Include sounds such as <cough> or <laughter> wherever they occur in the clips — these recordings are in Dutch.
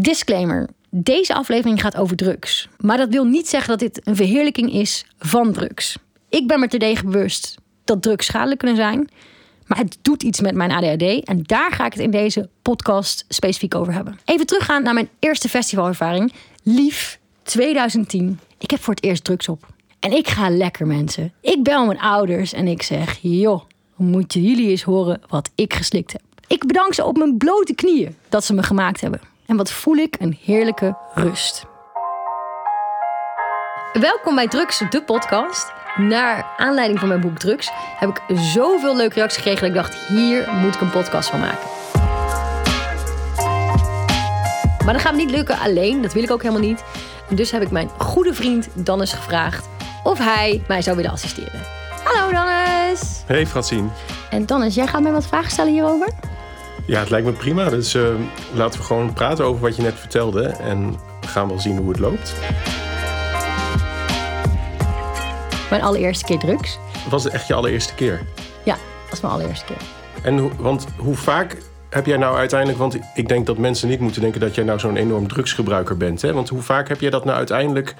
Disclaimer. Deze aflevering gaat over drugs. Maar dat wil niet zeggen dat dit een verheerlijking is van drugs. Ik ben me terdege bewust dat drugs schadelijk kunnen zijn. Maar het doet iets met mijn ADHD. En daar ga ik het in deze podcast specifiek over hebben. Even teruggaan naar mijn eerste festivalervaring. Lief 2010. Ik heb voor het eerst drugs op. En ik ga lekker, mensen. Ik bel mijn ouders en ik zeg: joh, moeten jullie eens horen wat ik geslikt heb. Ik bedank ze op mijn blote knieën dat ze me gemaakt hebben. En wat voel ik een heerlijke rust. Welkom bij Drugs, de podcast. Naar aanleiding van mijn boek Drugs heb ik zoveel leuke reacties gekregen dat ik dacht: hier moet ik een podcast van maken. Maar dat gaat me niet lukken alleen, dat wil ik ook helemaal niet. Dus heb ik mijn goede vriend Dannes gevraagd of hij mij zou willen assisteren. Hallo Dannes! Hey Francine. En Dannes, jij gaat mij wat vragen stellen hierover? Ja, het lijkt me prima. Dus uh, laten we gewoon praten over wat je net vertelde. En we gaan wel zien hoe het loopt. Mijn allereerste keer drugs. Was het echt je allereerste keer? Ja, dat was mijn allereerste keer. En want hoe vaak heb jij nou uiteindelijk... Want ik denk dat mensen niet moeten denken dat jij nou zo'n enorm drugsgebruiker bent. Hè? Want hoe vaak heb jij dat nou uiteindelijk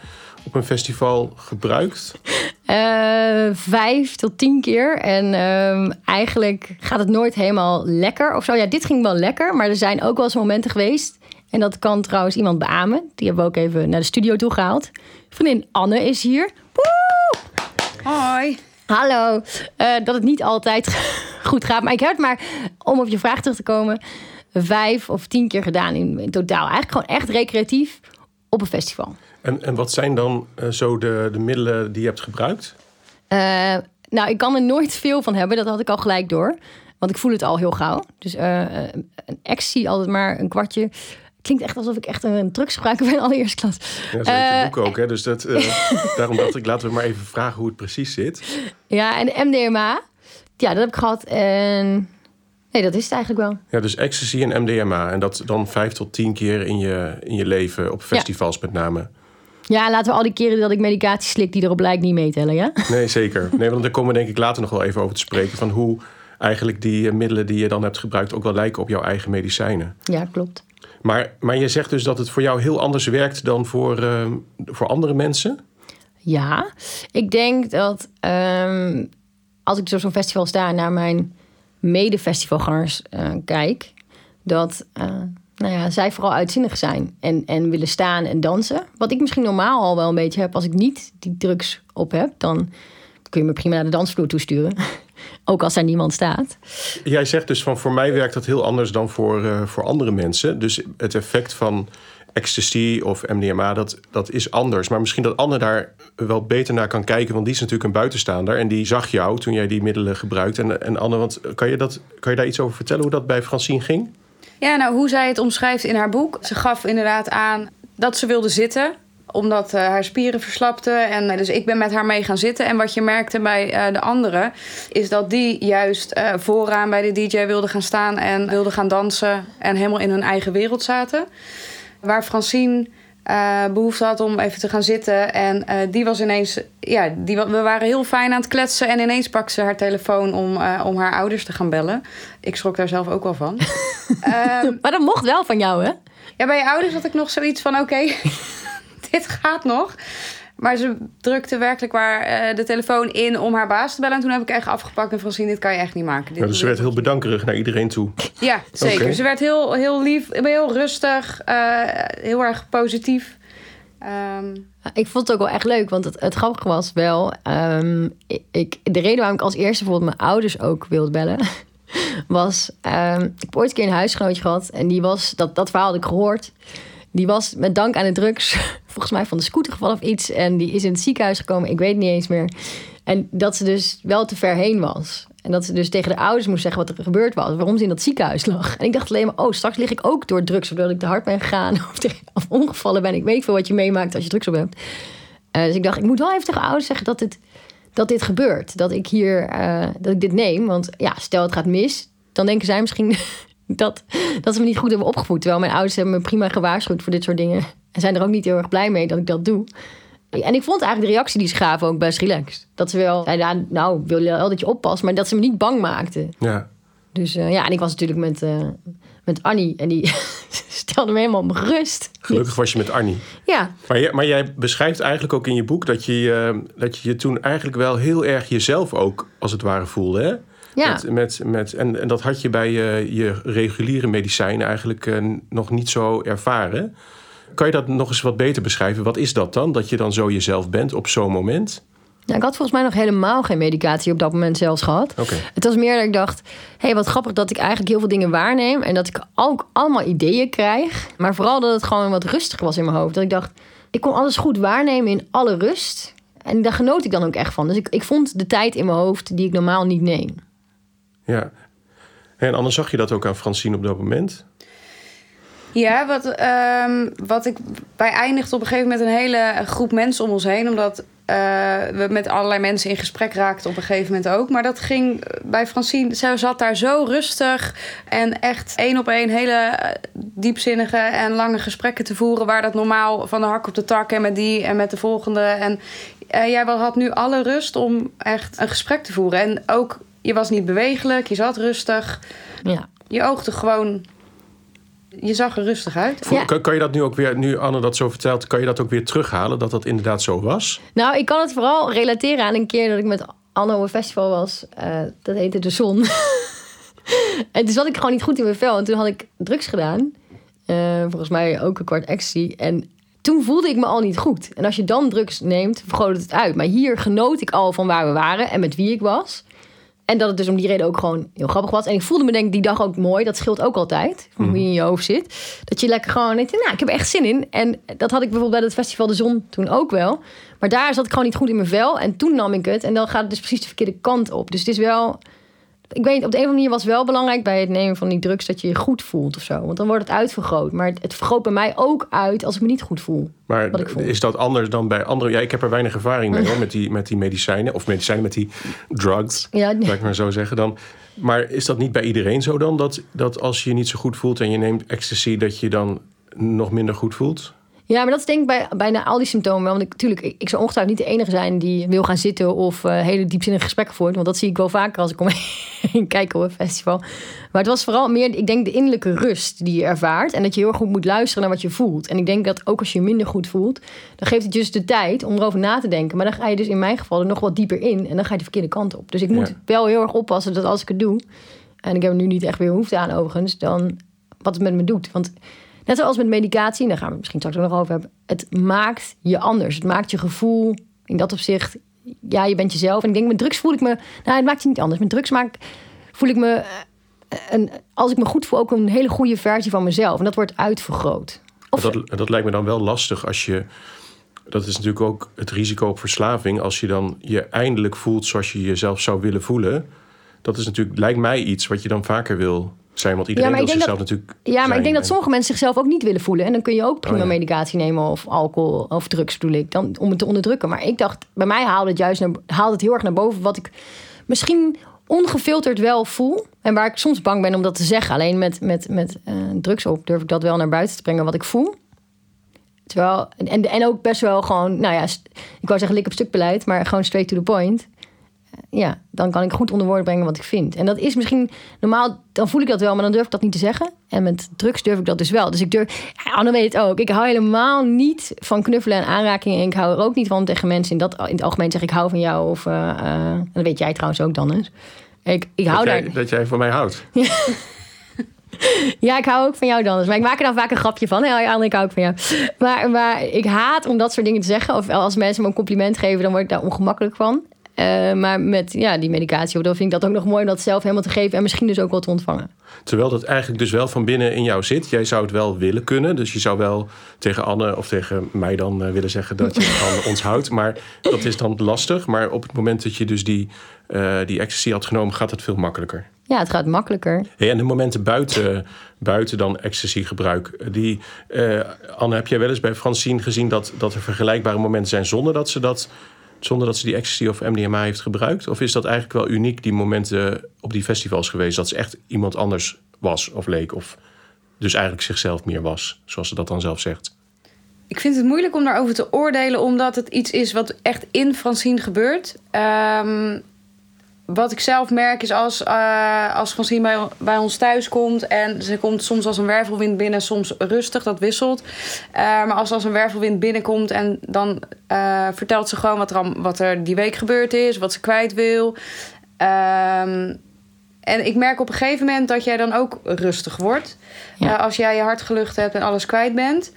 op een festival gebruikt? <laughs> Uh, vijf tot tien keer. En uh, eigenlijk gaat het nooit helemaal lekker of zo. Ja, dit ging wel lekker, maar er zijn ook wel eens momenten geweest. En dat kan trouwens iemand beamen. Die hebben we ook even naar de studio toe gehaald. Vriendin Anne is hier. Woe! Hoi. Hallo. Uh, dat het niet altijd <laughs> goed gaat. Maar ik heb het maar, om op je vraag terug te komen... vijf of tien keer gedaan in, in totaal. Eigenlijk gewoon echt recreatief op een festival. En, en wat zijn dan uh, zo de, de middelen die je hebt gebruikt? Uh, nou, ik kan er nooit veel van hebben. Dat had ik al gelijk door. Want ik voel het al heel gauw. Dus uh, een ecstasy altijd maar een kwartje. Klinkt echt alsof ik echt een drugsgebruiker ben allereerste klas. Ja, je boek ook, hè? Dus dat, <laughs> daarom dacht ik, laten we maar even vragen hoe het precies zit. Ja, en MDMA. Ja, dat heb ik gehad. En Nee, dat is het eigenlijk wel. Ja, dus ecstasy en MDMA. En dat dan vijf tot tien keer in je, in je leven, op festivals ja. met name. Ja, laten we al die keren dat ik medicatie slik die erop lijkt niet meetellen, ja? Nee, zeker. Nee, want daar komen we denk ik later nog wel even over te spreken. Van hoe eigenlijk die middelen die je dan hebt gebruikt ook wel lijken op jouw eigen medicijnen. Ja, klopt. Maar, maar je zegt dus dat het voor jou heel anders werkt dan voor, uh, voor andere mensen? Ja, ik denk dat um, als ik op zo'n festival sta naar mijn mede-festivalgangers uh, kijk, dat uh, nou ja, zij vooral uitzinnig zijn en, en willen staan en dansen. Wat ik misschien normaal al wel een beetje heb als ik niet die drugs op heb, dan kun je me prima naar de dansvloer toesturen. <laughs> Ook als er niemand staat. Jij zegt dus van voor mij werkt dat heel anders dan voor, uh, voor andere mensen. Dus het effect van ecstasy of MDMA, dat, dat is anders. Maar misschien dat Anne daar wel beter naar kan kijken. Want die is natuurlijk een buitenstaander. En die zag jou toen jij die middelen gebruikt. En, en Anne, want kan je, dat, kan je daar iets over vertellen hoe dat bij Francine ging? Ja, nou, hoe zij het omschrijft in haar boek. Ze gaf inderdaad aan dat ze wilde zitten omdat uh, haar spieren verslapten. En uh, dus ik ben met haar mee gaan zitten. En wat je merkte bij uh, de anderen, is dat die juist vooraan bij de DJ wilden gaan staan en wilden gaan dansen. En helemaal in hun eigen wereld zaten. Waar Francine uh, behoefte had om even te gaan zitten. En uh, die was ineens, ja, die, we waren heel fijn aan het kletsen. En ineens pakte ze haar telefoon om, uh, om haar ouders te gaan bellen. Ik schrok daar zelf ook wel van. um, <laughs> maar dat mocht wel van jou, hè? Ja, bij je ouders had ik nog zoiets van: oké, okay, <laughs> dit gaat nog. Maar ze drukte werkelijk waar uh, de telefoon in om haar baas te bellen. En toen heb ik echt afgepakt en Francine, dit kan je echt niet maken. Dit ja, dus ze werd heel bedankerig naar iedereen toe. Ja, zeker. Okay. Ze werd heel, heel lief, heel rustig, uh, heel erg positief. Um... Ik vond het ook wel echt leuk, want het, het grappige was wel... Um, ik, de reden waarom ik als eerste bijvoorbeeld mijn ouders ook wilde bellen... <laughs> was, um, ik heb ooit een keer een huisgenootje gehad... en die was, dat, dat verhaal had ik gehoord... Die was met dank aan de drugs, <laughs> volgens mij van de scooter gevallen of iets. En die is in het ziekenhuis gekomen, ik weet niet eens meer. En dat ze dus wel te ver heen was. En dat ze dus tegen de ouders moest zeggen wat er gebeurd was. Waarom ze in dat ziekenhuis lag. En ik dacht alleen maar, oh, straks lig ik ook door drugs. Doordat ik te hard ben gegaan <laughs> of, of ongevallen ben. Ik weet veel wat je meemaakt als je drugs op hebt. Uh, dus ik dacht, ik moet wel even tegen ouders zeggen dat dit, dat dit gebeurt. Dat ik hier, uh, dat ik dit neem. Want ja, stel het gaat mis. Dan denken zij misschien dat, dat ze me niet goed hebben opgevoed. Terwijl mijn ouders hebben me prima gewaarschuwd voor dit soort dingen. En zijn er ook niet heel erg blij mee dat ik dat doe. En ik vond eigenlijk de reactie die ze gaven ook best relaxed. Dat ze wel zeiden, nou, wil je wel dat je oppast. Maar dat ze me niet bang maakten. Ja. Dus uh, ja, en ik was natuurlijk met, uh, met Annie. En die <laughs> stelde me helemaal op rust. Gelukkig was je met Annie. Ja. Maar, je, maar jij beschrijft eigenlijk ook in je boek dat je, uh, dat je je toen eigenlijk wel heel erg jezelf ook als het ware voelde. Hè? Ja. Met, met, met, en, en dat had je bij je, je reguliere medicijnen eigenlijk uh, nog niet zo ervaren. Kan je dat nog eens wat beter beschrijven? Wat is dat dan? Dat je dan zo jezelf bent op zo'n moment? Ja, ik had volgens mij nog helemaal geen medicatie op dat moment zelfs gehad. Okay. Het was meer dat ik dacht, hé, hey, wat grappig dat ik eigenlijk heel veel dingen waarneem en dat ik ook allemaal ideeën krijg. Maar vooral dat het gewoon wat rustiger was in mijn hoofd. Dat ik dacht, ik kon alles goed waarnemen in alle rust. En daar genoot ik dan ook echt van. Dus ik, ik vond de tijd in mijn hoofd die ik normaal niet neem. Ja. En anders zag je dat ook aan Francine op dat moment? Ja, wat, um, wat ik bij eindigde op een gegeven moment een hele groep mensen om ons heen. Omdat uh, we met allerlei mensen in gesprek raakten op een gegeven moment ook. Maar dat ging bij Francine. Zij zat daar zo rustig en echt één op één hele diepzinnige en lange gesprekken te voeren. Waar dat normaal van de hak op de tak en met die en met de volgende. En uh, jij had nu alle rust om echt een gesprek te voeren. En ook, je was niet bewegelijk, je zat rustig. Ja. Je oogde gewoon je zag er rustig uit. Ja. Kan, kan, je dat nu ook weer, nu Anne dat zo vertelt, kan je dat ook weer terughalen dat dat inderdaad zo was? Nou, ik kan het vooral relateren aan een keer dat ik met Anne op een festival was. Uh, dat heette De Zon. <laughs> en toen zat ik gewoon niet goed in mijn vel. En toen had ik drugs gedaan. Uh, volgens mij ook een kwart ecstasy. En toen voelde ik me al niet goed. En als je dan drugs neemt, vergroot het uit. Maar hier genoot ik al van waar we waren en met wie ik was. En dat het dus om die reden ook gewoon heel grappig was. En ik voelde me denk ik die dag ook mooi. Dat scheelt ook altijd. Van hoe je in je hoofd zit. Dat je lekker gewoon denkt, nou, ik heb er echt zin in. En dat had ik bijvoorbeeld bij het Festival de Zon toen ook wel. Maar daar zat ik gewoon niet goed in mijn vel. En toen nam ik het. En dan gaat het dus precies de verkeerde kant op. Dus het is wel... Ik weet op de een of andere manier was wel belangrijk bij het nemen van die drugs... dat je je goed voelt of zo. Want dan wordt het uitvergroot. Maar het vergroot bij mij ook uit als ik me niet goed voel. Maar voel. is dat anders dan bij andere... Ja, ik heb er weinig ervaring mee <laughs> hoor, met die, met die medicijnen. Of medicijnen met die drugs, Ja, laat ik maar zo zeggen. Dan, maar is dat niet bij iedereen zo dan? Dat, dat als je je niet zo goed voelt en je neemt ecstasy... dat je dan nog minder goed voelt? Ja, maar dat is denk ik bij, bijna al die symptomen wel. Want ik, natuurlijk, ik, ik zou ongetwijfeld niet de enige zijn die wil gaan zitten of uh, hele diepzinnige gesprekken voert. Want dat zie ik wel vaker als ik omheen <laughs> kijk op een festival. Maar het was vooral meer, ik denk, de innerlijke rust die je ervaart. En dat je heel goed moet luisteren naar wat je voelt. En ik denk dat ook als je je minder goed voelt, dan geeft het dus de tijd om erover na te denken. Maar dan ga je dus in mijn geval er nog wat dieper in. En dan ga je de verkeerde kant op. Dus ik moet Ja. wel heel erg oppassen dat als ik het doe. En ik heb er nu niet echt weer behoefte aan overigens. Dan wat het met me doet. Want Net zoals met medicatie, daar gaan we het misschien straks ook nog over hebben. Het maakt je anders. Het maakt je gevoel in dat opzicht. Ja, je bent jezelf. En ik denk, met drugs voel ik me. Nou, het maakt je niet anders. Met drugs maak, voel ik me. eh, Een, als ik me goed voel, ook een hele goede versie van mezelf. En dat wordt uitvergroot. Of, Dat, dat lijkt me dan wel lastig als je. Dat is natuurlijk ook het risico op verslaving. Als je dan je eindelijk voelt zoals je jezelf zou willen voelen. Dat is natuurlijk, lijkt mij iets wat je dan vaker wil zijn. Want iedereen wil denk zichzelf natuurlijk. ja, maar zijn. ik denk dat sommige mensen zichzelf ook niet willen voelen. En dan kun je ook prima Oh, ja. medicatie nemen of alcohol of drugs bedoel ik. Dan, om het te onderdrukken. Maar ik dacht, bij mij haalde het juist naar, haalde het heel erg naar boven. Wat ik misschien ongefilterd wel voel. En waar ik soms bang ben om dat te zeggen. Alleen met, met, met eh, drugs op durf ik dat wel naar buiten te brengen wat ik voel. Terwijl, en, en ook best wel gewoon, nou ja, ik wou zeggen lik op stuk beleid, maar gewoon straight to the point. Ja, dan kan ik goed onder woorden brengen wat ik vind. En dat is misschien normaal, dan voel ik dat wel, maar dan durf ik dat niet te zeggen. En met drugs durf ik dat dus wel. Dus ik durf, ja, Anne weet het ook. Ik hou helemaal niet van knuffelen en aanrakingen. En ik hou er ook niet van tegen mensen in, dat, in het algemeen zeg ik hou van jou. Of, eh, eh, en dat weet jij trouwens ook dan eens. Ik, ik hou dat, daar. jij, dat jij van mij houdt. <laughs> Ja, ik hou ook van jou dan. Maar ik maak er dan vaak een grapje van. Hé, Anne, ik hou ook van jou. Maar, maar ik haat om dat soort dingen te zeggen. Of als mensen me een compliment geven, dan word ik daar ongemakkelijk van. Eh, maar met ja, die medicatie, dan vind ik dat ook nog mooi om dat zelf helemaal te geven. En misschien dus ook wel te ontvangen. Terwijl dat eigenlijk dus wel van binnen in jou zit. Jij zou het wel willen kunnen. Dus je zou wel tegen Anne of tegen mij dan eh, willen zeggen dat je <laughs> van ons houdt. Maar dat is dan lastig. Maar op het moment dat je dus die, eh, die ecstasy had genomen, gaat het veel makkelijker. Ja, het gaat makkelijker. Hey, en de momenten buiten, buiten dan ecstasy-gebruik. Die, Anne, heb jij wel eens bij Francine gezien dat, dat er vergelijkbare momenten zijn zonder dat ze dat, zonder dat ze die ecstasy of MDMA heeft gebruikt? Of is dat eigenlijk wel uniek, die momenten op die festivals geweest, dat ze echt iemand anders was of leek? Of dus eigenlijk zichzelf meer was, zoals ze dat dan zelf zegt. Ik vind het moeilijk om daarover te oordelen, omdat het iets is wat echt in Francine gebeurt. Ehm, wat ik zelf merk is als, uh, als Francine bij, bij ons thuis komt... en ze komt soms als een wervelwind binnen, soms rustig, dat wisselt. Uh, maar als als een wervelwind binnenkomt en dan uh, vertelt ze gewoon wat er, wat er die week gebeurd is... wat ze kwijt wil. Ehm, en ik merk op een gegeven moment dat jij dan ook rustig wordt. Ja. als jij je hart gelucht hebt en alles kwijt bent...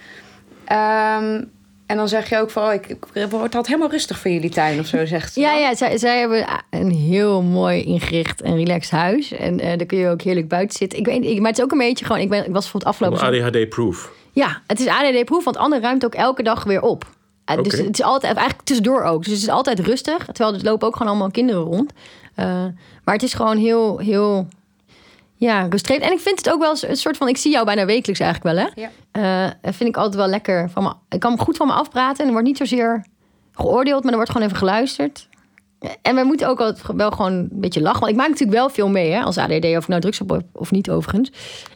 Um, en dan zeg je ook van, oh, ik, ik word dat helemaal rustig voor jullie tuin of zo, zegt ze. Ja, ja zij, zij hebben een heel mooi ingericht en relaxed huis. En uh, daar kun je ook heerlijk buiten zitten. Ik weet, ik, maar het is ook een beetje gewoon, ik, ben, ik was voor het afgelopen... ADHD-proof. Ja, het is ADHD-proof, want Anne ruimt ook elke dag weer op. Uh, okay. Dus het is altijd, eigenlijk tussendoor ook. Dus het is altijd rustig. Terwijl er lopen ook gewoon allemaal kinderen rond. Uh, maar het is gewoon heel, heel ja, rustgevend. En ik vind het ook wel een soort van... Ik zie jou bijna wekelijks eigenlijk wel, hè? Ja. Uh, vind ik altijd wel lekker. Van me, ik kan goed van me afpraten. En er wordt niet zozeer geoordeeld, maar er wordt gewoon even geluisterd. En we moeten ook altijd wel gewoon een beetje lachen. Want ik maak natuurlijk wel veel mee, hè? Als ADD, of ik nou drugs heb of niet overigens.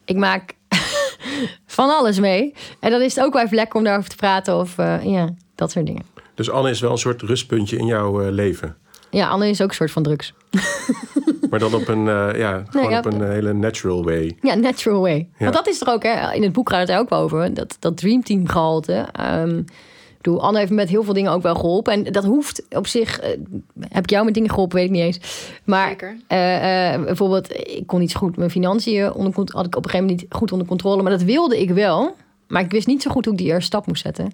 Ik maak <laughs> van alles mee. En dan is het ook wel even lekker om daarover te praten. Of uh, ja, dat soort dingen. Dus Anne is wel een soort rustpuntje in jouw uh, leven? Ja, Anne is ook een soort van drugs. <laughs> Maar dan op een, uh, ja, gewoon nee, op een hele natural way. Ja, natural way. Ja. Want dat is er ook, hè? in het boek gaat het er ook over. Dat, dat dreamteam gehalte. Um, bedoel, Anne heeft me met heel veel dingen ook wel geholpen. En dat hoeft op zich... Uh, heb ik jou met dingen geholpen? Weet ik niet eens. Maar uh, bijvoorbeeld, ik kon niet zo goed mijn financiën... Onder, had ik op een gegeven moment niet goed onder controle. Maar dat wilde ik wel. Maar ik wist niet zo goed hoe ik die eerste stap moest zetten.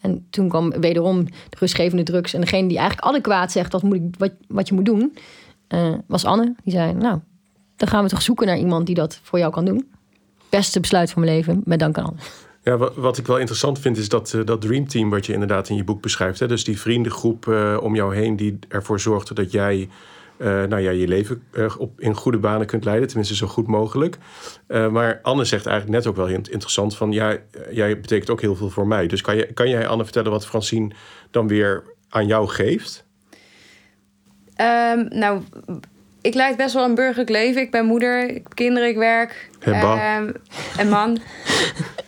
En toen kwam wederom de rustgevende drugs. En degene die eigenlijk adequaat zegt wat, moet ik, wat, wat je moet doen, uh, was Anne. Die zei: Nou, dan gaan we toch zoeken naar iemand die dat voor jou kan doen. Beste besluit van mijn leven, met dank aan Anne. Ja, wat, ik wel interessant vind is dat, uh, dat dreamteam wat je inderdaad in je boek beschrijft. Hè? Dus die vriendengroep uh, om jou heen die ervoor zorgde dat jij nou ja, je leven op, in goede banen kunt leiden. Tenminste, zo goed mogelijk. maar Anne zegt eigenlijk net ook wel heel interessant van... ja, jij betekent ook heel veel voor mij. Dus kan, je, kan jij, Anne, vertellen wat Francine dan weer aan jou geeft? Um, nou, ik leid best wel een burgerlijk leven. Ik ben moeder, ik heb kinderen, ik werk. Um, en man.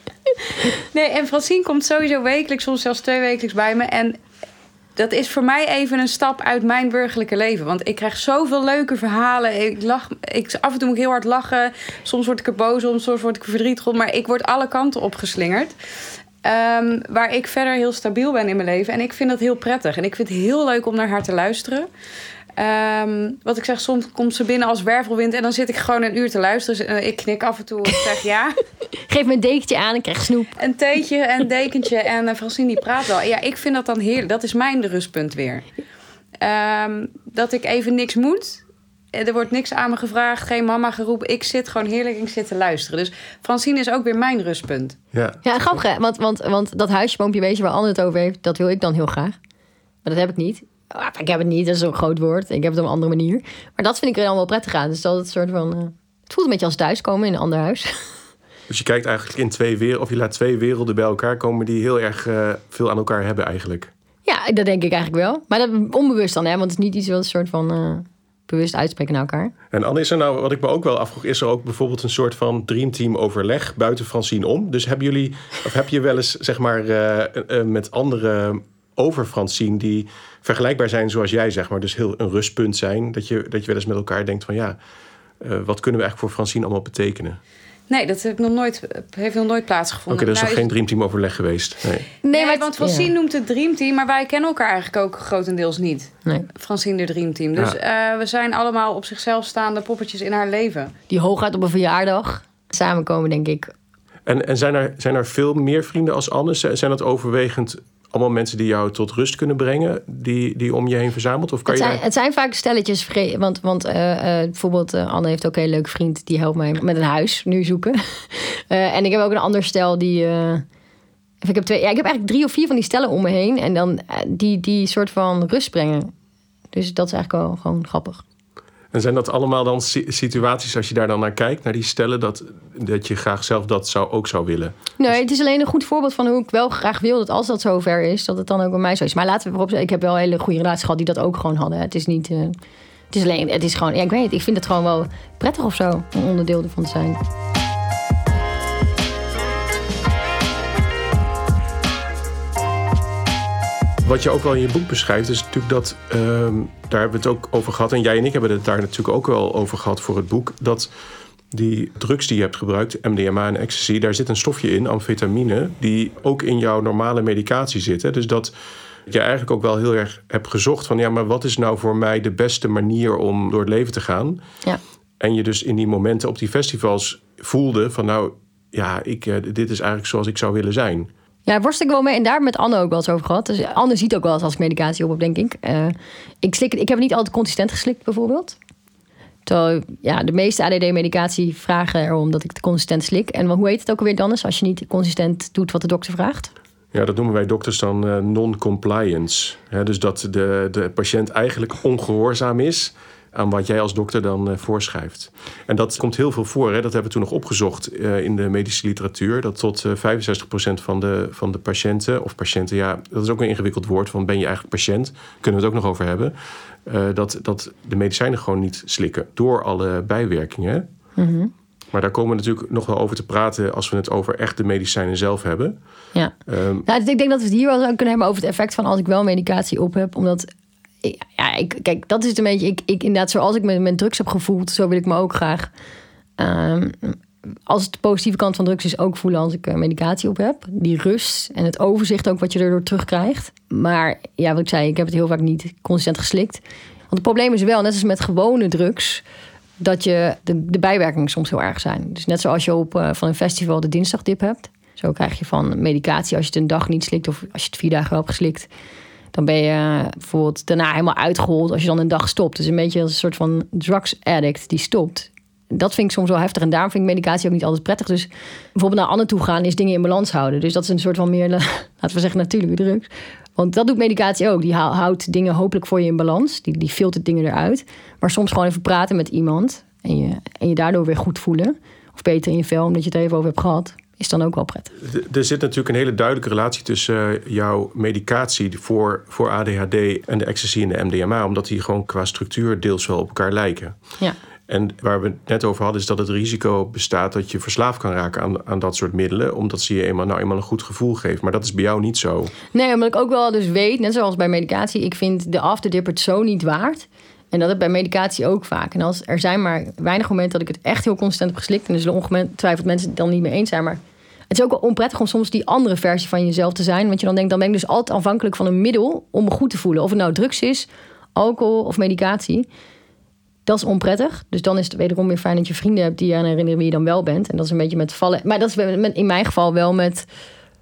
<laughs> nee, en Francine komt sowieso wekelijks, soms zelfs twee wekelijks bij me. En dat is voor mij even een stap uit mijn burgerlijke leven. Want ik krijg zoveel leuke verhalen. Ik lach, ik, af en toe moet ik heel hard lachen. Soms word ik er boos om, soms word ik er verdrietig om. Maar ik word alle kanten opgeslingerd. Um, waar ik verder heel stabiel ben in mijn leven. En ik vind dat heel prettig. En ik vind het heel leuk om naar haar te luisteren. Um, wat ik zeg, soms komt ze binnen als wervelwind en dan zit ik gewoon een uur te luisteren. Uh, ik knik af en toe en zeg ja. <laughs> Geef me een dekentje aan, ik krijg snoep. Een theetje en een dekentje en uh, Francine die praat wel. Ja, ik vind dat dan heerlijk. Dat is mijn rustpunt weer. Um, dat ik even niks moet. Er wordt niks aan me gevraagd, geen mama geroepen. Ik zit gewoon heerlijk ik zit te luisteren. Dus Francine is ook weer mijn rustpunt. Ja, ja grappig hè? Want, want, want dat huisje, boompje, beetje waar Anne het over heeft... dat wil ik dan heel graag. Maar dat heb ik niet. Ah, ik heb het niet, dat is een groot woord. Ik heb het op een andere manier. Maar dat vind ik er dan wel prettig aan. Dus dat het soort van. Uh, het voelt een beetje als thuiskomen in een ander huis. <laughs> Dus je kijkt eigenlijk in twee werelden, of je laat twee werelden bij elkaar komen die heel erg uh, veel aan elkaar hebben eigenlijk. Ja, dat denk ik eigenlijk wel. Maar dat onbewust dan, hè? Want het is niet iets wat een soort van uh, bewust uitspreken naar elkaar. En Anne, is er nou, wat ik me ook wel afvroeg, is er ook bijvoorbeeld een soort van dreamteam overleg buiten Francine om? Dus hebben jullie, of heb je wel eens, zeg maar, uh, met andere over Francine die vergelijkbaar zijn zoals jij, zeg maar. Dus heel een rustpunt zijn. Dat je, dat je wel eens met elkaar denkt van ja, uh, wat kunnen we eigenlijk voor Francine allemaal betekenen? Nee, dat heb nog nooit, heeft nog nooit plaatsgevonden. Oké, okay, er is nou, nog geen dreamteam overleg geweest. Nee, nee, nee maar, want Francine ja. noemt het dreamteam, maar wij kennen elkaar eigenlijk ook grotendeels niet. Nee. Francine de dreamteam. Dus ja. uh, we zijn allemaal op zichzelf staande poppetjes in haar leven. Die hooguit op een verjaardag samenkomen, denk ik. En, en zijn, er, zijn er veel meer vrienden als Anne? Zijn dat overwegend allemaal mensen die jou tot rust kunnen brengen, die, die om je heen verzamelt? Of kan het, zijn, je het zijn vaak stelletjes, want, want uh, uh, bijvoorbeeld uh, Anne heeft ook een heel leuk vriend, die helpt mij met een huis nu zoeken. <laughs> en ik heb ook een ander stel die. ik, heb twee, ja, ik heb eigenlijk drie of vier van die stellen om me heen en dan die, die soort van rust brengen. Dus dat is eigenlijk wel gewoon grappig. En zijn dat allemaal dan situaties, als je daar dan naar kijkt, naar die stellen, dat, dat je graag zelf dat zou, ook zou willen? Nee, het is alleen een goed voorbeeld van hoe ik wel graag wil dat als dat zover is, dat het dan ook bij mij zo is. Maar laten we erop ik heb wel hele goede relaties gehad die dat ook gewoon hadden. Het is niet. Uh, het is alleen, het is gewoon, ja, ik weet het, ik vind het gewoon wel prettig of zo, om onderdeel ervan te zijn. Wat je ook wel in je boek beschrijft, is natuurlijk dat, ehm, daar hebben we het ook over gehad. En jij en ik hebben het daar natuurlijk ook wel over gehad voor het boek. Dat die drugs die je hebt gebruikt, MDMA en ecstasy, daar zit een stofje in, amfetamine, die ook in jouw normale medicatie zit. Hè? Dus dat je eigenlijk ook wel heel erg hebt gezocht van ja, maar wat is nou voor mij de beste manier om door het leven te gaan? Ja. En je dus in die momenten op die festivals voelde van nou, ja, ik, eh, dit is eigenlijk zoals ik zou willen zijn. Ja, worstel ik wel mee. En daar met Anne ook wel eens over gehad. Dus Anne ziet ook wel eens als ik medicatie op heb, denk ik. Eh, ik, slik, ik heb niet altijd consistent geslikt, bijvoorbeeld. Terwijl, ja, de meeste ADD-medicatie vragen erom dat ik het consistent slik. En hoe heet het ook alweer dan eens als je niet consistent doet wat de dokter vraagt? Ja, dat noemen wij dokters dan uh, non-compliance. dus dat de, de patiënt eigenlijk ongehoorzaam is aan wat jij als dokter dan uh, voorschrijft. En dat komt heel veel voor. Hè? Dat hebben we toen nog opgezocht uh, in de medische literatuur. Dat tot uh, 65% van de, van de patiënten, of patiënten, ja, dat is ook een ingewikkeld woord. Van ben je eigenlijk patiënt? Kunnen we het ook nog over hebben. dat, dat de medicijnen gewoon niet slikken door alle bijwerkingen. Mm Maar daar komen we natuurlijk nog wel over te praten als we het over echt de medicijnen zelf hebben. Ja. Um, nou, ik denk dat we het hier wel kunnen hebben over het effect van als ik wel medicatie op heb. Omdat ja, ik, kijk, dat is het een beetje. Ik, ik, inderdaad, zoals ik me met drugs heb gevoeld, zo wil ik me ook graag. Um, als het de positieve kant van drugs is, ook voelen als ik medicatie op heb. Die rust en het overzicht ook wat je erdoor terugkrijgt. Maar ja, wat ik zei, ik heb het heel vaak niet consistent geslikt. Want het probleem is wel, net als met gewone drugs, dat je de, de bijwerkingen soms heel erg zijn. Dus net zoals je op uh, van een festival de dinsdagdip hebt. Zo krijg je van medicatie als je het een dag niet slikt of als je het vier dagen hebt geslikt dan ben je bijvoorbeeld daarna helemaal uitgehold als je dan een dag stopt. Dus een beetje als een soort van drugs addict die stopt. Dat vind ik soms wel heftig en daarom vind ik medicatie ook niet altijd prettig. Dus bijvoorbeeld naar Anne toe gaan is dingen in balans houden. Dus dat is een soort van meer, <laughs> laten we zeggen, natuurlijke drugs. Want dat doet medicatie ook. Die houdt dingen hopelijk voor je in balans. Die, die filtert dingen eruit. Maar soms gewoon even praten met iemand en je, en je daardoor weer goed voelen. Of beter in je vel, omdat je het even over hebt gehad is dan ook wel prettig. Er zit natuurlijk een hele duidelijke relatie tussen jouw medicatie voor, voor ADHD en de ecstasy en de MDMA, omdat die gewoon qua structuur deels wel op elkaar lijken. Ja. En waar we het net over hadden, is dat het risico bestaat dat je verslaafd kan raken aan, aan dat soort middelen, omdat ze je eenmaal, nou eenmaal een goed gevoel geven. Maar dat is bij jou niet zo. Nee, omdat ik ook wel dus weet, net zoals bij medicatie, ik vind de afterdip het zo niet waard. En dat heb bij medicatie ook vaak. En als er zijn maar weinig momenten dat ik het echt heel consistent heb geslikt. En er zullen ongetwijfeld mensen het dan niet mee eens zijn. Maar het is ook wel onprettig om soms die andere versie van jezelf te zijn. Want je dan denkt, dan ben ik dus altijd afhankelijk van een middel om me goed te voelen. Of het nou drugs is, alcohol of medicatie. Dat is onprettig. Dus dan is het wederom weer fijn dat je vrienden hebt die je aan herinneren wie je dan wel bent. En dat is een beetje met vallen. Maar dat is in mijn geval wel met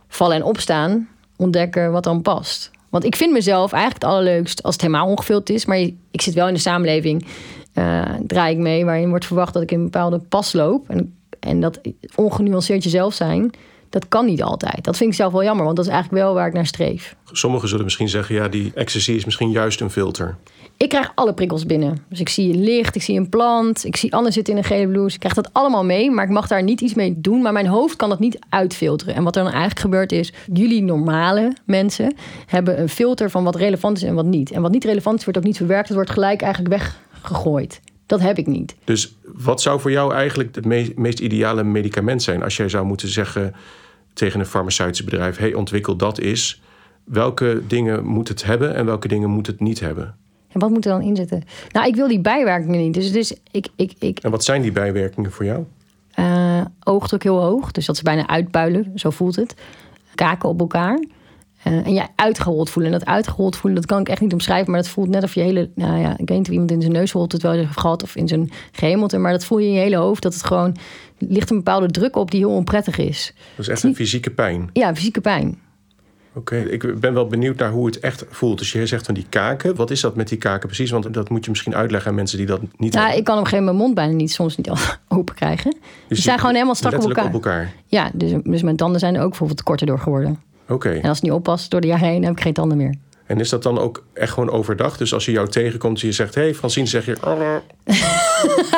vallen en opstaan. Ontdekken wat dan past. Want ik vind mezelf eigenlijk het allerleukst als het helemaal ongevuld is. Maar ik zit wel in de samenleving. Uh, draai ik mee waarin wordt verwacht dat ik in een bepaalde pas loop. En en dat ongenuanceerd jezelf zijn, dat kan niet altijd. Dat vind ik zelf wel jammer, want dat is eigenlijk wel waar ik naar streef. Sommigen zullen misschien zeggen, ja, die ecstasy is misschien juist een filter. Ik krijg alle prikkels binnen. Dus ik zie licht, ik zie een plant, ik zie Anne zitten in een gele blouse. Ik krijg dat allemaal mee, maar ik mag daar niet iets mee doen. Maar mijn hoofd kan dat niet uitfilteren. En wat er dan eigenlijk gebeurt is, jullie normale mensen hebben een filter van wat relevant is en wat niet. En wat niet relevant is, wordt ook niet verwerkt. Het wordt gelijk eigenlijk weggegooid. Dat heb ik niet. Dus wat zou voor jou eigenlijk het meest, meest ideale medicament zijn als jij zou moeten zeggen tegen een farmaceutisch bedrijf: hey, ontwikkel dat is. Welke dingen moet het hebben en welke dingen moet het niet hebben? En wat moet er dan in zitten? Nou, ik wil die bijwerkingen niet. Dus, dus ik, ik, ik... En wat zijn die bijwerkingen voor jou? Uh, oogdruk heel hoog, dus dat ze bijna uitpuilen, zo voelt het. Kaken op elkaar. Uh, en ja, uitgehold voelen. En dat uitgehold voelen, dat kan ik echt niet omschrijven. Maar dat voelt net of je hele... Nou ja, ik weet niet of iemand in zijn neusholte het wel heeft gehad... of in zijn gehemelte. Maar dat voel je in je hele hoofd. Dat het gewoon... ligt een bepaalde druk op die heel onprettig is. Dat is echt een fysieke pijn? Ja, fysieke pijn. Oké, ik ben wel benieuwd naar hoe het echt voelt. Dus je zegt van die kaken. Wat is dat met die kaken precies? Want dat moet je misschien uitleggen aan mensen die dat niet nou, hebben. Ik kan op een gegeven moment mijn mond bijna niet, soms niet <laughs> open krijgen. Dus die zijn gewoon helemaal strak op elkaar. op elkaar. Ja, dus, dus mijn tanden zijn er ook bijvoorbeeld korter door geworden. Oké. En als het niet oppast door de jaren heen, heb ik geen tanden meer. En is dat dan ook echt gewoon overdag? Dus als je jou tegenkomt en je zegt... hé hey, Francine, zeg je...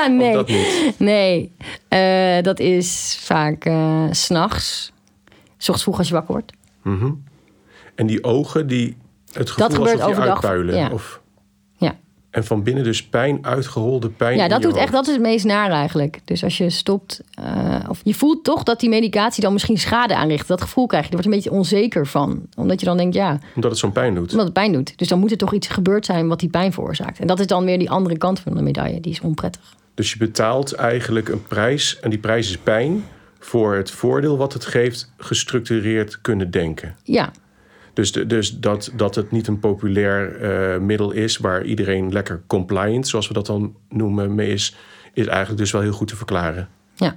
<laughs> nee, dat niet? nee. Uh, dat is vaak uh, s'nachts. S ochtends vroeg als je wakker wordt. Mm -hmm. En die ogen, die het gevoel dat gebeurt alsof je overdag. uitpuilen? Ja. Of... En van binnen dus pijn, uitgeholde pijn. Ja, dat doet echt, dat is het meest naar eigenlijk. Dus als je stopt, eh, of je voelt toch dat die medicatie dan misschien schade aanricht. Dat gevoel krijg je, er wordt een beetje onzeker van. Omdat je dan denkt, ja, Omdat het zo'n pijn doet. omdat het pijn doet. Dus dan moet er toch iets gebeurd zijn wat die pijn veroorzaakt. En dat is dan weer die andere kant van de medaille, die is onprettig. Dus je betaalt eigenlijk een prijs. En die prijs is pijn. Voor het voordeel wat het geeft, gestructureerd kunnen denken. Ja, Dus, de, dus dat, dat het niet een populair eh, middel is waar iedereen lekker compliant, zoals we dat dan noemen, mee is, is eigenlijk dus wel heel goed te verklaren. ja.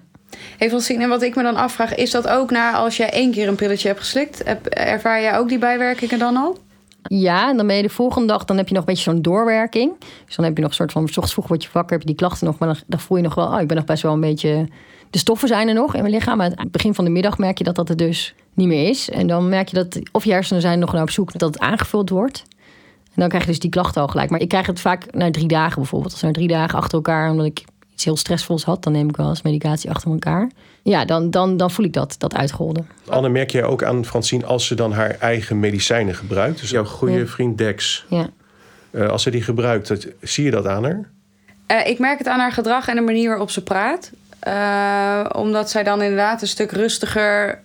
Hey Francine, en wat ik me dan afvraag, is dat ook na als jij één keer een pilletje hebt geslikt? Heb, ervaar jij ook die bijwerkingen dan al? Ja, en dan ben je de volgende dag, dan heb je nog een beetje zo'n doorwerking. Dus dan heb je nog een soort van, s ochtends vroeg word je wakker, heb je die klachten nog, maar dan, dan voel je nog wel, oh, ik ben nog best wel een beetje, de stoffen zijn er nog in mijn lichaam. Maar aan het begin van de middag merk je dat dat er dus niet meer is. En dan merk je dat, of je hersenen zijn nog naar op zoek dat het aangevuld wordt. En dan krijg je dus die klachten al gelijk. Maar ik krijg het vaak na drie dagen bijvoorbeeld. Als na drie dagen achter elkaar, omdat ik iets heel stressvols had, dan neem ik wel eens medicatie achter elkaar. Ja, dan, dan, dan voel ik dat, dat uitgeholde. Anne, merk jij ook aan Francine als ze dan haar eigen medicijnen gebruikt? Dus jouw goede Ja. vriend Dex, Ja. eh, als ze die gebruikt, dat, zie je dat aan haar? Eh, ik merk het aan haar gedrag en de manier waarop ze praat. Eh, omdat zij dan inderdaad een stuk rustiger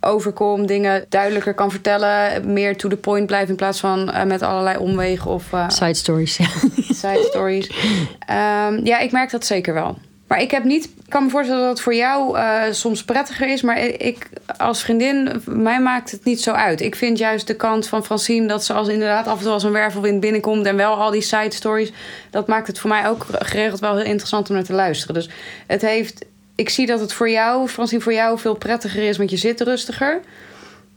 overkomt, dingen duidelijker kan vertellen, meer to the point blijft in plaats van eh, met allerlei omwegen of eh, Side stories. side stories. <laughs> Ehm, ja, ik merk dat zeker wel. Maar ik heb niet. Ik kan me voorstellen dat het voor jou eh, soms prettiger is. Maar ik als vriendin, mij maakt het niet zo uit. Ik vind juist de kant van Francine dat ze als inderdaad af en toe als een wervelwind binnenkomt en wel al die side stories. Dat maakt het voor mij ook geregeld wel heel interessant om naar te luisteren. Dus het heeft. Ik zie dat het voor jou, Francine, voor jou veel prettiger is, want je zit rustiger.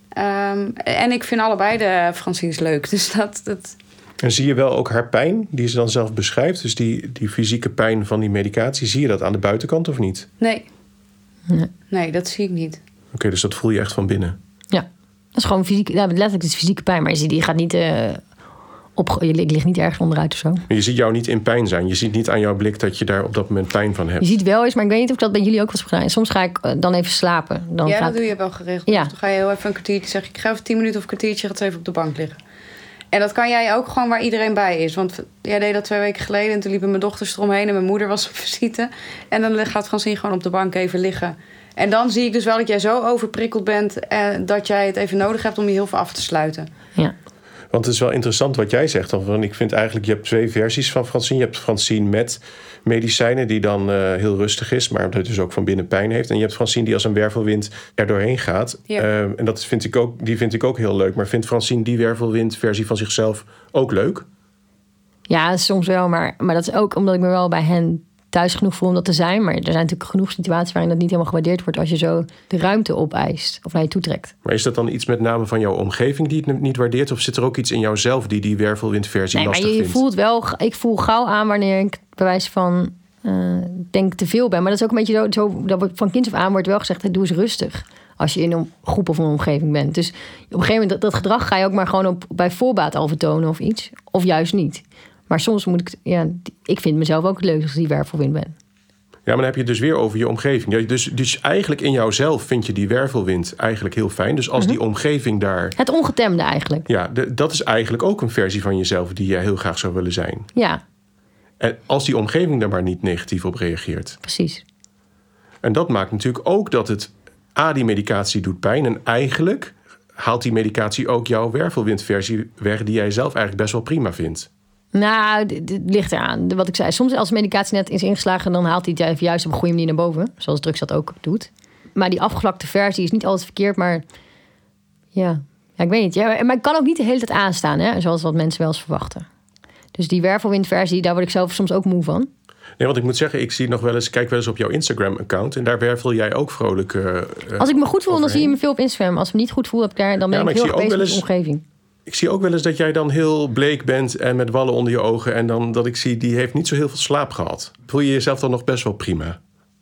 Ehm, en ik vind allebei de Francines leuk. <laughs> Dus dat, dat, En zie je wel ook haar pijn, die ze dan zelf beschrijft? Dus die, die fysieke pijn van die medicatie, zie je dat aan de buitenkant of niet? nee. Nee. Nee, dat zie ik niet. Oké, dus dat voel je echt van binnen. Ja, dat is gewoon fysiek, ja, letterlijk is fysieke pijn. Maar je ziet, die gaat niet eh, op, je ligt niet ergens onderuit of zo. Maar je ziet jou niet in pijn zijn. Je ziet niet aan jouw blik dat je daar op dat moment pijn van Je hebt. ziet wel eens, maar ik weet niet of ik dat bij jullie ook was gedaan. Soms ga ik eh, dan even slapen. Dan ja, gaat, dat doe je wel geregeld. Ja. Dus dan ga je heel even een kwartiertje zeggen. Ik ga even tien minuten of een kwartiertje, gaat even op de bank liggen. En dat kan jij ook gewoon waar iedereen bij is. Want jij deed dat twee weken geleden en toen liepen mijn dochters eromheen en mijn moeder was op <laughs> visite. En dan gaat Francine gewoon op de bank even liggen. En dan zie ik dus wel dat jij zo overprikkeld bent en dat jij het even nodig hebt om je heel veel af te sluiten. Ja. Want het is wel interessant wat jij zegt. dan, Want ik vind eigenlijk, je hebt twee versies van Francine. Je hebt Francine met medicijnen, die dan eh, heel rustig is, maar dat dus ook van binnen pijn heeft. En je hebt Francine die als een wervelwind er doorheen gaat. Ja. Ehm, en dat vind ik ook, die vind ik ook heel leuk. Maar vindt Francine die wervelwind-versie van zichzelf ook leuk? ja, soms wel. Maar, maar dat is ook omdat ik me wel bij hen thuis genoeg voel om dat te zijn. Maar er zijn natuurlijk genoeg situaties waarin dat niet helemaal gewaardeerd wordt... als je zo de ruimte opeist of naar je toe trekt. Maar is dat dan iets met name van jouw omgeving die het niet waardeert? Of zit er ook iets in jouzelf die die wervelwind-versie Nee, maar lastig je, je vindt? voelt wel... Ik voel gauw aan wanneer ik bij wijze van... eh, denk te veel ben. Maar dat is ook een beetje zo... zo dat van kind af aan wordt wel gezegd... hey, doe eens rustig. Als je in een groep of een omgeving bent. Dus op een gegeven moment... dat, dat gedrag ga je ook maar gewoon op, bij voorbaat al vertonen of iets. Of juist niet. Maar soms moet ik... Ja, ik vind mezelf ook het leukst als die wervelwind ben. Ja, maar dan heb je het dus weer over je omgeving. Ja, dus, dus eigenlijk in jouzelf vind je die wervelwind eigenlijk heel fijn. Dus als Mhm. die omgeving daar... Het ongetemde eigenlijk. Ja, de- dat is eigenlijk ook een versie van jezelf die jij heel graag zou willen zijn. Ja, En als die omgeving daar maar niet negatief op reageert. precies. En dat maakt natuurlijk ook dat het... A, die medicatie doet pijn. En eigenlijk haalt die medicatie ook jouw wervelwindversie weg... die jij zelf eigenlijk best wel prima vindt. Nou, dit, dit ligt eraan. Wat ik zei, soms als medicatie net is ingeslagen... dan haalt hij het juist op een goede manier naar boven. Zoals drugs dat ook doet. Maar die afgevlakte versie is niet altijd verkeerd, maar... Ja, ja ik weet niet. Ja, maar ik kan ook niet de hele tijd aanstaan, hè, zoals wat mensen wel eens verwachten. Dus die wervelwindversie, daar word ik zelf soms ook moe van. Nee, want ik moet zeggen, ik zie nog wel eens... Kijk wel eens op jouw Instagram-account... en daar wervel jij ook vrolijk... eh, eh, Als ik me goed voel, dan zie je me veel op Instagram. Als ik me niet goed voel, heb ik daar, dan ben Ja, ik ik heel zie erg bezig met de omgeving. Ik zie ook wel eens dat jij dan heel bleek bent en met wallen onder je ogen. En dan dat ik zie, die heeft niet zo heel veel slaap gehad. Voel je jezelf dan nog best wel prima?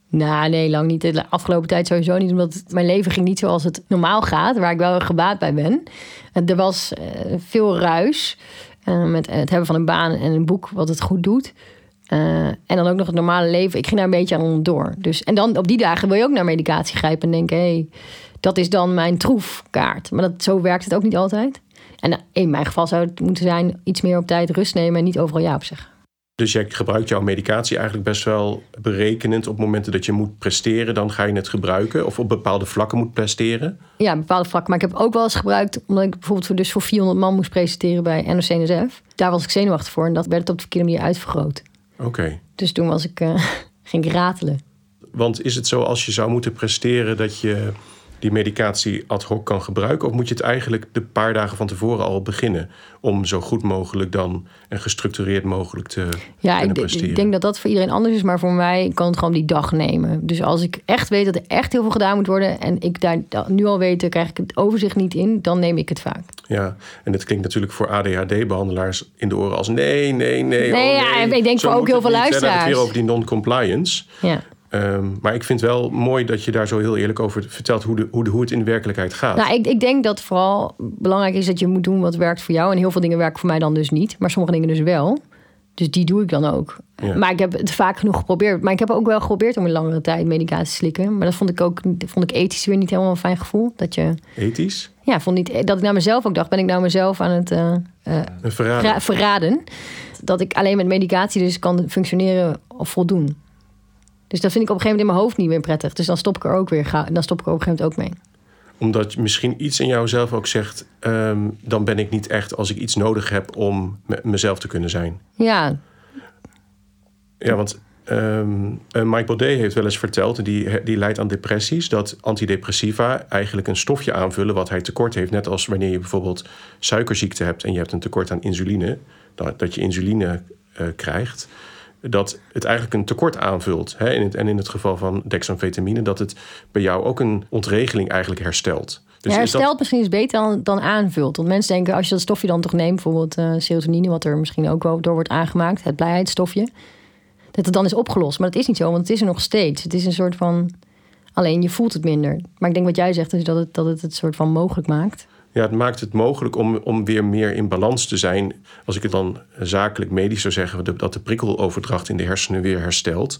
Nou, nee, lang niet. De afgelopen tijd sowieso niet. Omdat mijn leven ging niet zoals het normaal gaat. Waar ik wel gebaat bij ben. En Er was eh, veel ruis. eh, met het hebben van een baan en een boek wat het goed doet. Eh, en dan ook nog het normale leven. Ik ging daar een beetje aan onderdoor. Dus, en dan op die dagen wil je ook naar medicatie grijpen. En denken, hé, hey, dat is dan mijn troefkaart. Maar dat, zo werkt het ook niet altijd. En eh, in mijn geval zou het moeten zijn... iets meer op tijd rust nemen en niet overal ja op zeggen. Dus jij gebruikt jouw medicatie eigenlijk best wel berekenend op momenten dat je moet presteren, dan ga je het gebruiken of op bepaalde vlakken moet presteren. Ja, bepaalde vlakken. Maar ik heb ook wel eens gebruikt, omdat ik bijvoorbeeld voor, dus voor 400 man moest presenteren bij NOC-NSF. Daar was ik zenuwachtig voor en dat werd het op de verkeerde manier uitvergroot. Oké. Dus toen was ik, uh, <laughs> ging ik ratelen. Want is het zo als je zou moeten presteren dat je die medicatie ad hoc kan gebruiken? Of moet je het eigenlijk de paar dagen van tevoren al beginnen? Om zo goed mogelijk dan en gestructureerd mogelijk te ja, kunnen ik, presteren? ik denk dat dat voor iedereen anders is. Maar voor mij kan het gewoon die dag nemen. Dus als ik echt weet dat er echt heel veel gedaan moet worden... en ik daar nu al weet, dan krijg ik het overzicht niet in... dan neem ik het vaak. Ja, en het klinkt natuurlijk voor ADHD-behandelaars in de oren als... nee, nee, nee, Nee, oh nee. ja, ik denk Zo voor ook heel veel luisteraars. het weer over die non-compliance. Ja. Ehm, maar ik vind wel mooi dat je daar zo heel eerlijk over vertelt hoe, de, hoe, de, hoe het in de werkelijkheid gaat. Nou, ik, ik denk dat vooral belangrijk is dat je moet doen wat werkt voor jou. En heel veel dingen werken voor mij dan dus niet. Maar sommige dingen dus wel. Dus die doe ik dan ook. Ja. Maar ik heb het vaak genoeg geprobeerd. Maar ik heb ook wel geprobeerd om een langere tijd medicatie te slikken. Maar dat vond ik ook vond ik ethisch weer niet helemaal een fijn gevoel. Dat je, Ethisch? ja, vond niet, dat ik naar mezelf ook dacht, ben ik nou mezelf aan het eh, eh, Een verrader. verra- verraden. Dat ik alleen met medicatie dus kan functioneren of voldoen. Dus dat vind ik op een gegeven moment in mijn hoofd niet meer prettig. Dus dan stop ik er ook weer. Ga, dan stop ik er op een gegeven moment ook mee. Omdat je misschien iets in jouzelf ook zegt... ehm, dan ben ik niet echt als ik iets nodig heb om me- mezelf te kunnen zijn. Ja, Ja, want eh, Mike Baudet heeft wel eens verteld... Die, die leidt aan depressies... dat antidepressiva eigenlijk een stofje aanvullen... wat hij tekort heeft. Net als wanneer je bijvoorbeeld suikerziekte hebt... en je hebt een tekort aan insuline... dat, dat je insuline eh, krijgt... dat het eigenlijk een tekort aanvult. Hè? In het, en in het geval van dexamfetamine... dat het bij jou ook een ontregeling eigenlijk herstelt. Dus ja, is dat- herstelt misschien is beter dan, dan aanvult. Want mensen denken, als je dat stofje dan toch neemt, bijvoorbeeld eh, serotonine, wat er misschien ook wel door wordt aangemaakt, het blijheidsstofje, dat het dan is opgelost. Maar dat is niet zo, want het is er nog steeds. Het is een soort van. Alleen je voelt het minder. Maar ik denk wat jij zegt, is dat het dat het, het soort van mogelijk maakt. Ja, het maakt het mogelijk om, om weer meer in balans te zijn. Als ik het dan zakelijk medisch zou zeggen, dat de prikkeloverdracht in de hersenen weer herstelt.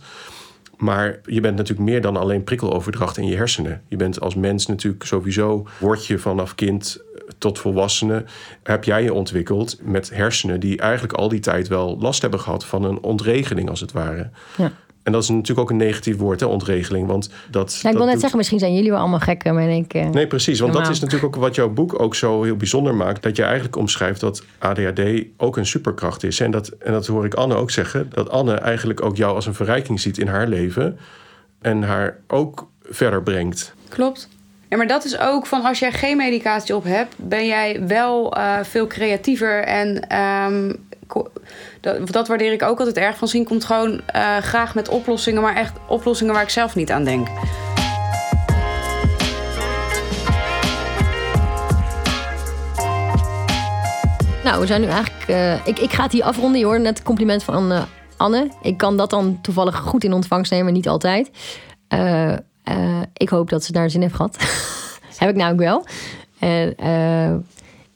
Maar je bent natuurlijk meer dan alleen prikkeloverdracht in je hersenen. Je bent als mens natuurlijk sowieso, word je vanaf kind tot volwassene, heb jij je ontwikkeld met hersenen die eigenlijk al die tijd wel last hebben gehad van een ontregeling als het ware. Ja. En dat is natuurlijk ook een negatief woord, hè, ontregeling. Want dat, Ja, ik dat wil net doet- zeggen, misschien zijn jullie wel allemaal gekken, maar ik. eh, Nee, precies. Want dat is natuurlijk ook wat jouw boek ook zo heel bijzonder maakt. Dat je eigenlijk omschrijft dat ADHD ook een superkracht is. En dat, en dat hoor ik Anne ook zeggen. Dat Anne eigenlijk ook jou als een verrijking ziet in haar leven. En haar ook verder brengt. Klopt. Ja, maar dat is ook van als jij geen medicatie op hebt, ben jij wel eh, veel creatiever. En ehm, dat, waardeer ik ook altijd erg. Van zien komt gewoon eh, graag met oplossingen, maar echt oplossingen waar ik zelf niet aan denk. Nou, we zijn nu eigenlijk. eh, ik, ik ga het hier afronden. Je hoorde net compliment van eh, Anne. Ik kan dat dan toevallig goed in ontvangst nemen, niet altijd. Ik hoop dat ze de zin heeft gehad. <laughs> Heb ik namelijk wel. En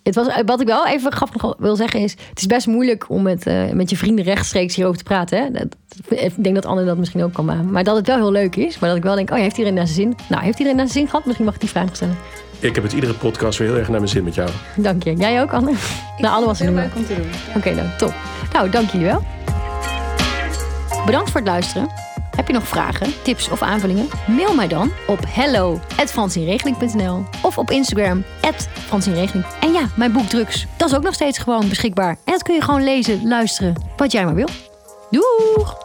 het was, wat ik wel even grappig nog wil zeggen is... het is best moeilijk om met, eh, met je vrienden rechtstreeks hierover te praten. Hè? Dat, ik denk dat Anne dat misschien ook kan maken. Maar dat het wel heel leuk is. Maar dat ik wel denk, oh, heeft iedereen naar zijn zin? Nou, heeft iedereen naar zijn zin gehad? Misschien mag ik die vraag stellen. Ik heb het iedere podcast weer heel erg naar mijn zin met jou. Dank je. Jij ook, Anne? nou, Anne was er heel leuk om te doen. Oké, dan top. Nou, dank jullie wel. Bedankt voor het luisteren. Heb je nog vragen, tips of aanvullingen? Mail mij dan op hello@fransienregeling.nl of op Instagram @fransienregeling. En ja, mijn boek Drugs, dat is ook nog steeds gewoon beschikbaar. En dat kun je gewoon lezen, luisteren, wat jij maar wil. Doeg!